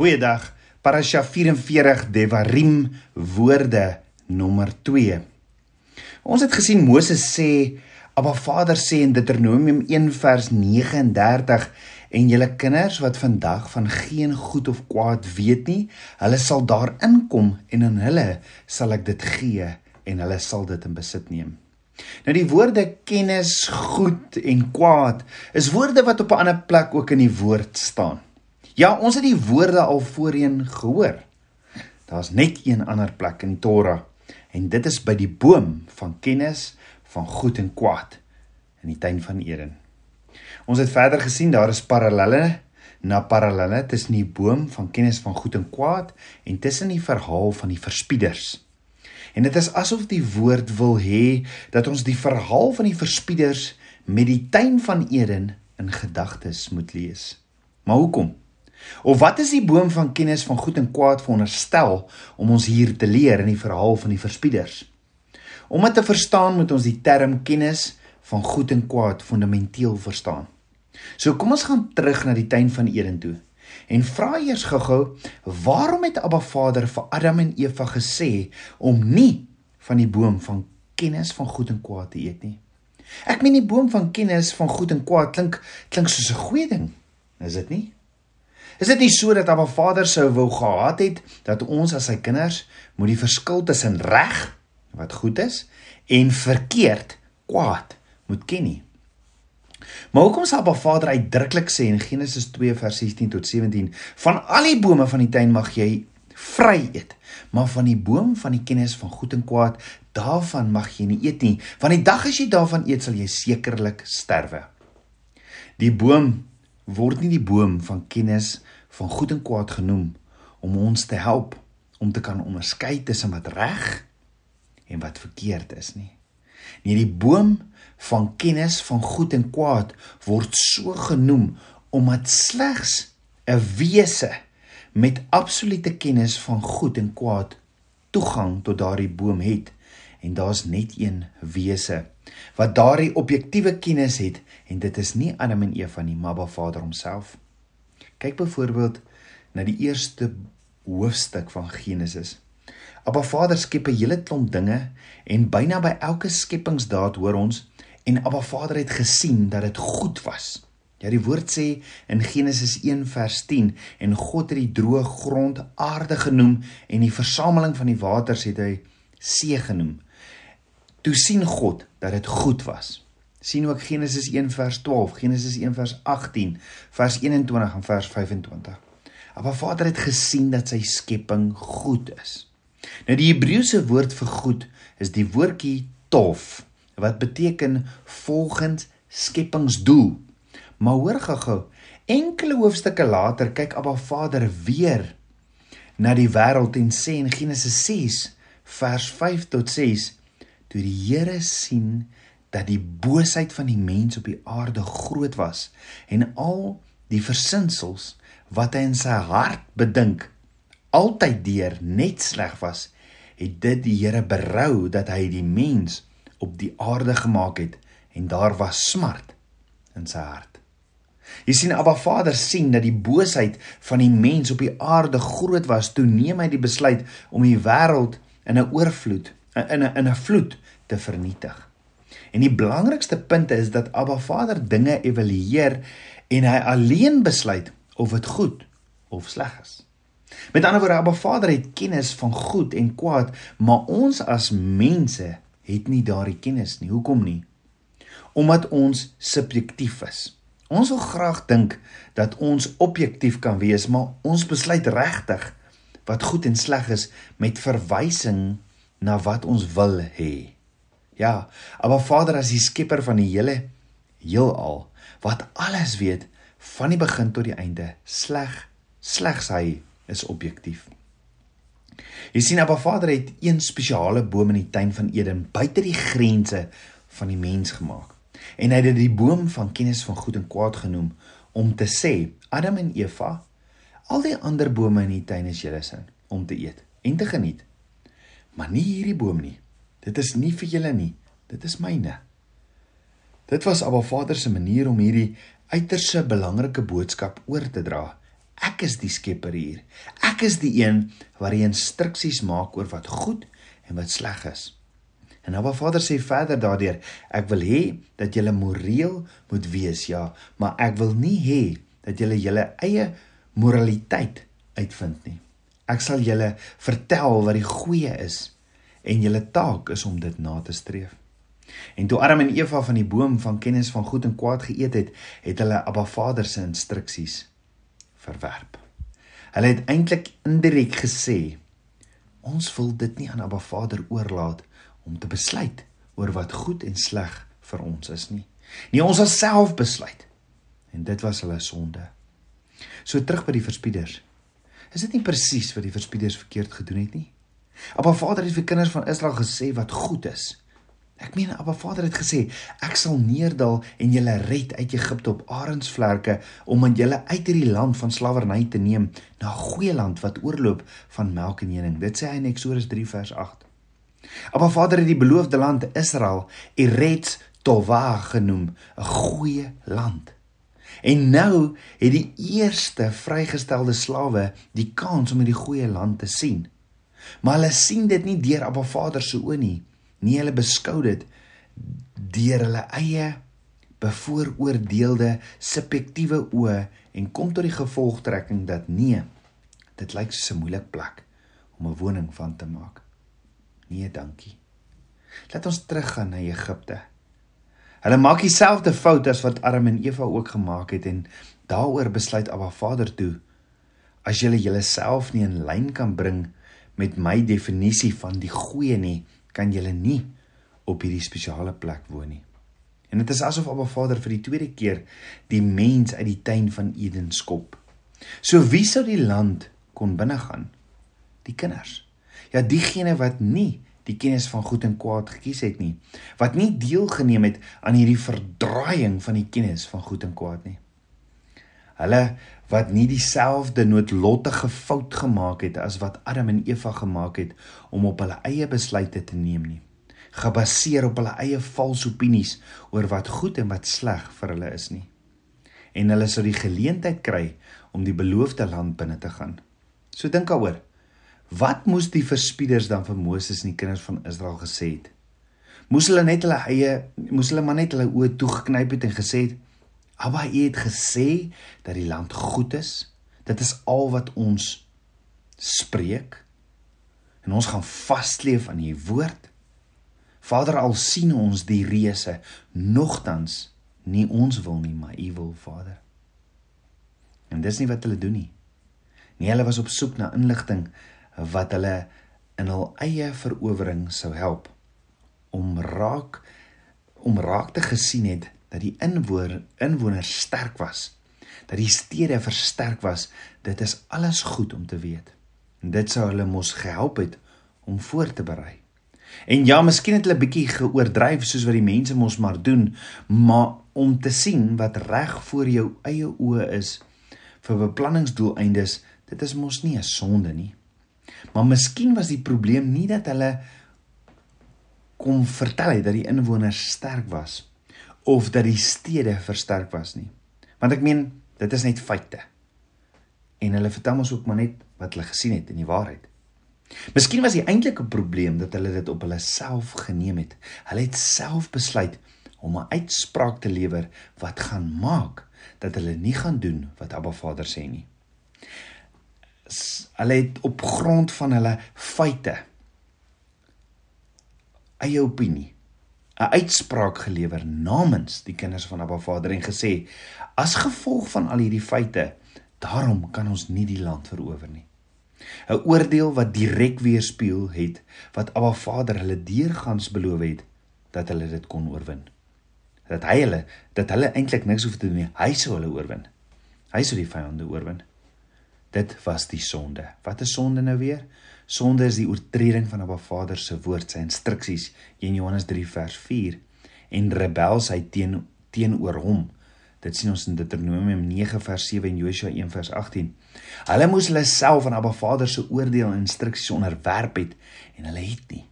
Goeiedag. Parasha 44 Devarim woorde nommer 2. Ons het gesien Moses sê, Abba Vader sê in Deuteronomium 1 vers 39 en julle kinders wat vandag van geen goed of kwaad weet nie, hulle sal daar inkom en aan hulle sal ek dit gee en hulle sal dit in besit neem. Nou die woorde kennis, goed en kwaad is woorde wat op 'n ander plek ook in die woord staan. Ja, ons het die woorde al voorheen gehoor. Daar's net een ander plek in die Torah en dit is by die boom van kennis van goed en kwaad in die tuin van Eden. Ons het verder gesien daar is parallelle na parallelle tussen die boom van kennis van goed en kwaad en tussen die verhaal van die verspieders. En dit is asof die woord wil hê dat ons die verhaal van die verspieders met die tuin van Eden in gedagtes moet lees. Maar hoekom? Of wat is die boom van kennis van goed en kwaad veronderstel om ons hier te leer in die verhaal van die verspieders? Om dit te verstaan moet ons die term kennis van goed en kwaad fundamenteel verstaan. So kom ons gaan terug na die tuin van Eden toe en vra eers gou-gou waarom het Abba Vader vir Adam en Eva gesê om nie van die boom van kennis van goed en kwaad te eet nie? Ek meen die boom van kennis van goed en kwaad klink klink soos 'n goeie ding. Is dit nie? Is dit nie so dat Abba Vader sou wou gehad het dat ons as sy kinders moet die verskil tussen reg wat goed is en verkeerd kwaad moet ken nie? Maar hoekom sê Abba Vader uitdruklik sê in Genesis 2 vers 16 tot 17 van al die bome van die tuin mag jy vry eet, maar van die boom van die kennis van goed en kwaad daarvan mag jy nie eet nie, want die dag as jy daarvan eet sal jy sekerlik sterwe. Die boom word nie die boom van kennis van goed en kwaad genoem om ons te help om te kan onderskei tussen wat reg en wat verkeerd is nie. Nee, die boom van kennis van goed en kwaad word so genoem omdat slegs 'n wese met absolute kennis van goed en kwaad toegang tot daardie boom het en daar's net een wese wat daardie objektiewe kennis het en dit is nie Adam en Eva nie, maar Ba Vader homself. Kyk byvoorbeeld na die eerste hoofstuk van Genesis. Abba Vader skep 'n hele klomp dinge en byna by elke skepingsdaad hoor ons en Abba Vader het gesien dat dit goed was. Ja, die woord sê in Genesis 1 vers 10 en God het die droë grond aarde genoem en die versameling van die waters het hy see genoem. Toe sien God dat dit goed was. sien ook Genesis 1 vers 12, Genesis 1 vers 18, vers 21 en vers 25. Maar Vader het gesien dat sy skepping goed is. Nou die Hebreëse woord vir goed is die woordjie tof wat beteken volgens skepingsdoel. Maar hoor gou-gou, enkele hoofstukke later kyk Abba Vader weer na die wêreld en sê in Genesis 6 vers 5 tot 6 toe die Here sien dat die boosheid van die mens op die aarde groot was en al die versinsels wat hy in sy hart bedink altyd deur net sleg was het dit die Here berou dat hy die mens op die aarde gemaak het en daar was smart in sy hart. Jy sien Abba Vader sien dat die boosheid van die mens op die aarde groot was toe neem hy die besluit om die wêreld in 'n oorvloed in 'n in 'n vloed te vernietig. En die belangrikste punt is dat Abba Vader dinge evalueer en hy alleen besluit of dit goed of sleg is. Met ander woorde, Abba Vader het kennis van goed en kwaad, maar ons as mense het nie daardie kennis nie. Hoekom nie? Omdat ons subjektief is. Ons wil graag dink dat ons objektief kan wees, maar ons besluit regtig wat goed en sleg is met verwysing na wat ons wil hê. Ja, maar Vader as die skepper van die hele heelal wat alles weet van die begin tot die einde, sleg slegs hy is objektief. Jy sien, Abba Vader het een spesiale boom in die tuin van Eden buite die grense van die mens gemaak. En hy het dit die boom van kennis van goed en kwaad genoem om te sê, Adam en Eva, al die ander bome in die tuin is julle sin om te eet en te geniet maar nie hierdie boom nie. Dit is nie vir julle nie. Dit is myne. Dit was Abba Vader se manier om hierdie uiterse belangrike boodskap oor te dra. Ek is die skepper hier. Ek is die een wat die instruksies maak oor wat goed en wat sleg is. En Abba Vader sê verder daardeur, ek wil hê dat julle moreel moet wees, ja, maar ek wil nie hê dat julle julle eie moraliteit uitvind nie. Ek sal julle vertel wat die goeie is en julle taak is om dit na te streef. En toe Adam en Eva van die boom van kennis van goed en kwaad geëet het, het hulle Abba Vader se instruksies verwerp. Hulle het eintlik indirek gesê ons wil dit nie aan Abba Vader oorlaat om te besluit oor wat goed en sleg vir ons is nie. Nee, ons sal self besluit. En dit was hulle sonde. So terug by die verspieders. Is dit nie presies wat die verspieders verkeerd gedoen het nie? Abba Vader het vir kinders van Israel gesê wat goed is. Ek meen Abba Vader het gesê, ek sal neerdal en julle red uit Egipte op arensvlerke om aan julle uit hierdie land van slawerny te neem na 'n goeie land wat oorloop van melk en honing. Dit sê hy in Eksodus 3 vers 8. Abba Vader het die beloofde land Israel Eretz Tova genoem, 'n goeie land. En nou het die eerste vrygestelde slawe die kans om hierdie goeie land te sien. Maar hulle sien dit nie deur Abba Vader se oë nie. Nie hulle beskou dit deur hulle eie bevooroordeelde subjektiewe oë en kom tot die gevolgtrekking dat nee dit lyk so 'n moeilike plek om 'n woning van te maak. Nee dankie. Laat ons teruggaan na Egipte hulle maak dieselfde fout as wat Adam en Eva ook gemaak het en daaroor besluit Abba Vader toe as julle julleself nie in lyn kan bring met my definisie van die goeie nie kan julle nie op hierdie spesiale plek woon nie. En dit is asof Abba Vader vir die tweede keer die mens uit die tuin van Eden skop. So wie sou die land kon binnegaan? Die kinders. Ja, diegene wat nie die kennis van goed en kwaad gekies het nie, wat nie deelgeneem het aan hierdie verdraaiing van die kennis van goed en kwaad nie. Hulle wat nie dieselfde noodlottige fout gemaak het as wat Adam en Eva gemaak het om op hulle eie besluite te neem nie gebaseer op hulle eie valse opinies oor wat goed en wat sleg vir hulle is nie. En hulle sou die geleentheid kry om die beloofde land binne te gaan. So dink daaroor wat moes die verspieders dan vir Moses en die kinders van Israel gesê het moes hulle net hulle eie moes hulle maar net hulle oë toegeknyp het en gesê het Abba, U het gesê dat die land goed is. Dit is al wat ons spreek. En ons gaan vasleef aan U woord. Vader, al sien ons die reëse, nogtans nie ons wil nie, maar U wil, Vader. En dis nie wat hulle doen nie. Nee, hulle was op soek na inligting wat hulle in hul eie verowering sou help om raak om raak te gesien het dat die inwoner inwoners sterk was, dat die stede versterk was, dit is alles goed om te weet. En dit sou hulle mos gehelp het om voor te berei. En ja, miskien het hulle bietjie geoordryf soos wat die mense mos maar doen, maar om te sien wat reg voor jou eie oë is vir beplanningsdoeleindes, dit is mos nie 'n sonde nie. Maar miskien was die probleem nie dat hulle kom vertel het dat die inwoners sterk was of dat die stede versterk was nie. Want ek meen, dit is net feite. En hulle vertel ons ook maar net wat hulle gesien het in die waarheid. Miskien was die eintlike probleem dat hulle dit op hulle self geneem het. Hulle het self besluit om 'n uitspraak te lewer wat gaan maak dat hulle nie gaan doen wat Abba Vader sê nie. Hulle het op grond van hulle feite eie opinie 'n uitspraak gelewer namens die kinders van Abba Vader en gesê: "As gevolg van al hierdie feite, daarom kan ons nie die land verower nie." 'n Oordeel wat direk weerspieël het wat Abba Vader hulle deurgangs beloof het dat hulle dit kon oorwin. Dat hy hulle dat hulle eintlik niks hoef te doen nie. Hy sou hulle oorwin. Hy sou die vyande oorwin. Dit was die sonde. Wat is sonde nou weer? Sonde is die oortreding van Abba Vader se woord, sy instruksies in Johannes 3 vers 4 en rebelsheid teen teenoor hom. Dit sien ons in Deuteronomium 9 vers 7 en Josua 1 vers 18. Hulle moes hulle self aan Abba Vader se oordeel en instruksies onderwerp het en hulle het nie.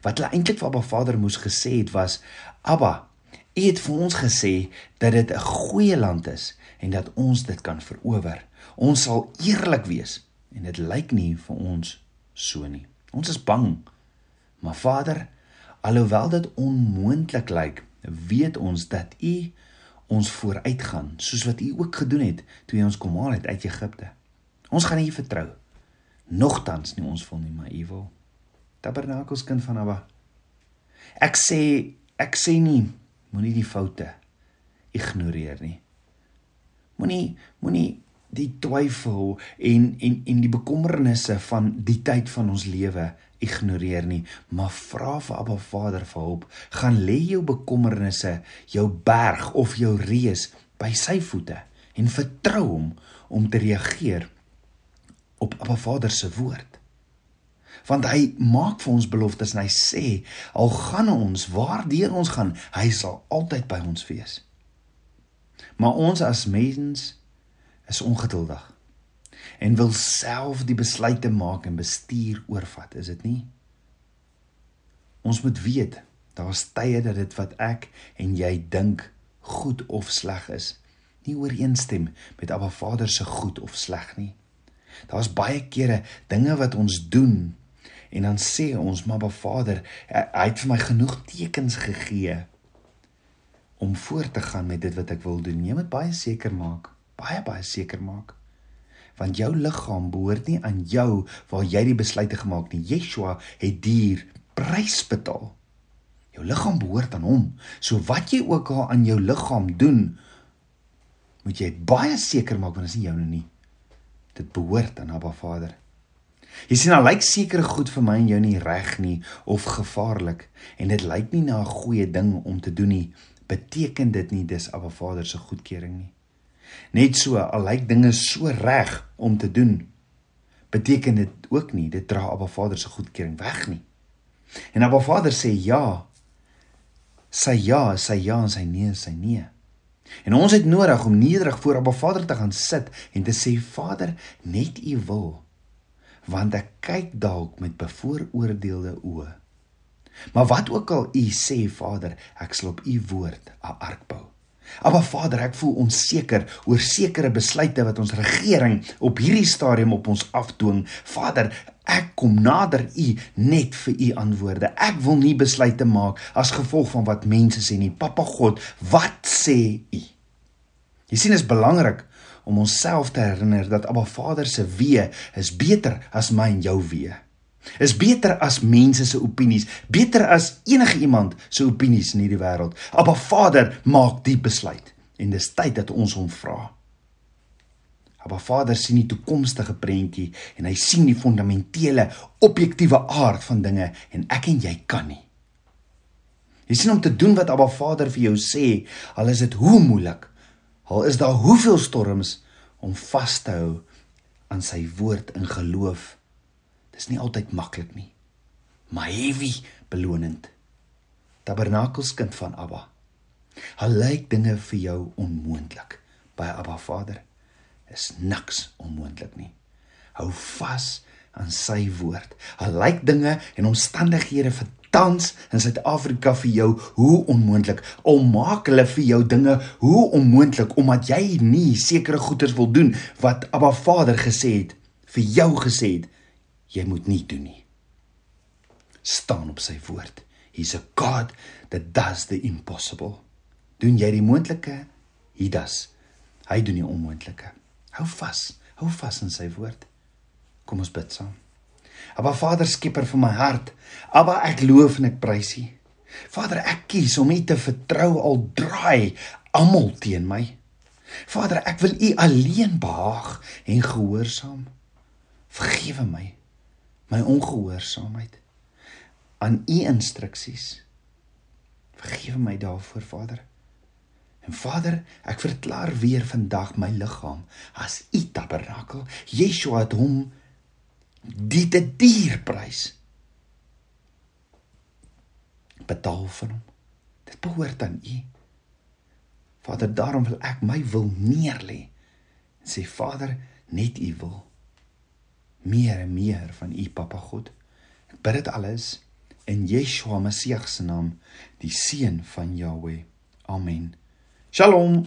Wat hulle eintlik vir Abba Vader moes gesê het was: "Abba, U het vir ons gesê dat dit 'n goeie land is en dat ons dit kan verower. Ons sal eerlik wees en dit lyk nie vir ons so nie. Ons is bang. Maar Vader, alhoewel dit onmoontlik lyk, weet ons dat U ons vooruitgaan soos wat U ook gedoen het toe U ons kom haal het uit Egipte. Ons gaan U vertrou. Nogtans nie ons wil nie, maar U wil. Tabernakels kind van Abba. Ek sê ek sê nie moenie die foute ignoreer nie. Moenie moenie die twyfel en en en die bekommernisse van die tyd van ons lewe ignoreer nie, maar vra vir Abba Vader vir hulp. Gaan lê jou bekommernisse, jou berg of jou reus by sy voete en vertrou hom om te reageer op Abba Vader se woord. Want hy maak vir ons beloftes en hy sê al gaan ons waardeur ons gaan, hy sal altyd by ons wees. Maar ons as mens is ongeduldig en wil self die besluite maak en bestuur oorvat, is dit nie? Ons moet weet, daar's tye dat dit wat ek en jy dink goed of sleg is, nie ooreenstem met Abba Vader se goed of sleg nie. Daar's baie kere dinge wat ons doen en dan sê ons maar Vader, hy het vir my genoeg tekens gegee om voort te gaan met dit wat ek wil doen. Jy moet baie seker maak, baie baie seker maak want jou liggaam behoort nie aan jou waar jy die besluite gemaak nie. Yeshua het duur prys betaal. Jou liggaam behoort aan hom. So wat jy ook al aan jou liggaam doen, moet jy baie seker maak want dit is nie joune nie. Dit behoort aan Abba Vader. Jy sien al lyk sekere goed vir my en jou nie reg nie of gevaarlik en dit lyk nie na 'n goeie ding om te doen nie, beteken dit nie dis Abba Vader se goedkeuring nie. Net so, al lyk dinge so reg om te doen, beteken dit ook nie dit dra Abba Vader se goedkeuring weg nie. En Abba Vader sê ja. Sy ja, sy ja en sy nee, sy nee. En ons het nodig om nederig voor Abba Vader te gaan sit en te sê Vader, net U wil. Want ek kyk dalk met bevooroordeelde oë. Maar wat ook al U sê Vader, ek sal op U woord 'n ark bou. Maar Vader, ek voel onseker oor sekere besluite wat ons regering op hierdie stadium op ons afdwing. Vader, ek kom nader U net vir U antwoorde. Ek wil nie besluite maak as gevolg van wat mense sê nie. Papa God, wat sê U? Jy sien is belangrik om onsself te herinner dat Abba Vader se wee is beter as my en jou wee is beter as mense se opinies, beter as enige iemand se opinies in hierdie wêreld. Abba Vader maak die besluit en dis tyd dat ons hom vra. Abba Vader sien die toekomstige prentjie en hy sien die fundamentele objektiewe aard van dinge en ek en jy kan nie. Jy sien om te doen wat Abba Vader vir jou sê, al is dit hoe moeilik, al is daar hoeveel storms om vas te hou aan sy woord in geloof is nie altyd maklik nie. Maar heavy belonend. Tabernakelskind van Abba. Al lyk dinge vir jou onmoontlik by Abba Vader, is niks onmoontlik nie. Hou vas aan sy woord. Al lyk dinge en omstandighede vir tans in Suid-Afrika vir jou hoe onmoontlik. Al maak hulle vir jou dinge hoe onmoontlik omdat jy nie sekere goeders wil doen wat Abba Vader gesê het vir jou gesê het jy moet nie doen nie. staan op sy woord. He's a God that does the impossible. Doen jy die moontlike? He does. Hy doen die onmoontlike. Hou vas. Hou vas in sy woord. Kom ons bid saam. Aba Vader skieper van my hart. Aba ek loof en ek prys U. Vader, ek kies om U te vertrou al draai almal teen my. Vader, ek wil U alleen behaag en gehoorsaam. Vergewe my my ongehoorsaamheid aan u instruksies. Vergewe my daarvoor, Vader. En Vader, ek verklaar weer vandag my liggaam as u tabernakel. Yeshua het hom die te duur prys betaal vir hom. Dit behoort aan u. Vader, daarom wil ek my wil neerlê en sê Vader, net u wil meer en meer van U Papa God. Ek bid dit alles in Yeshua Messie se naam, die seun van Jahweh. Amen. Shalom.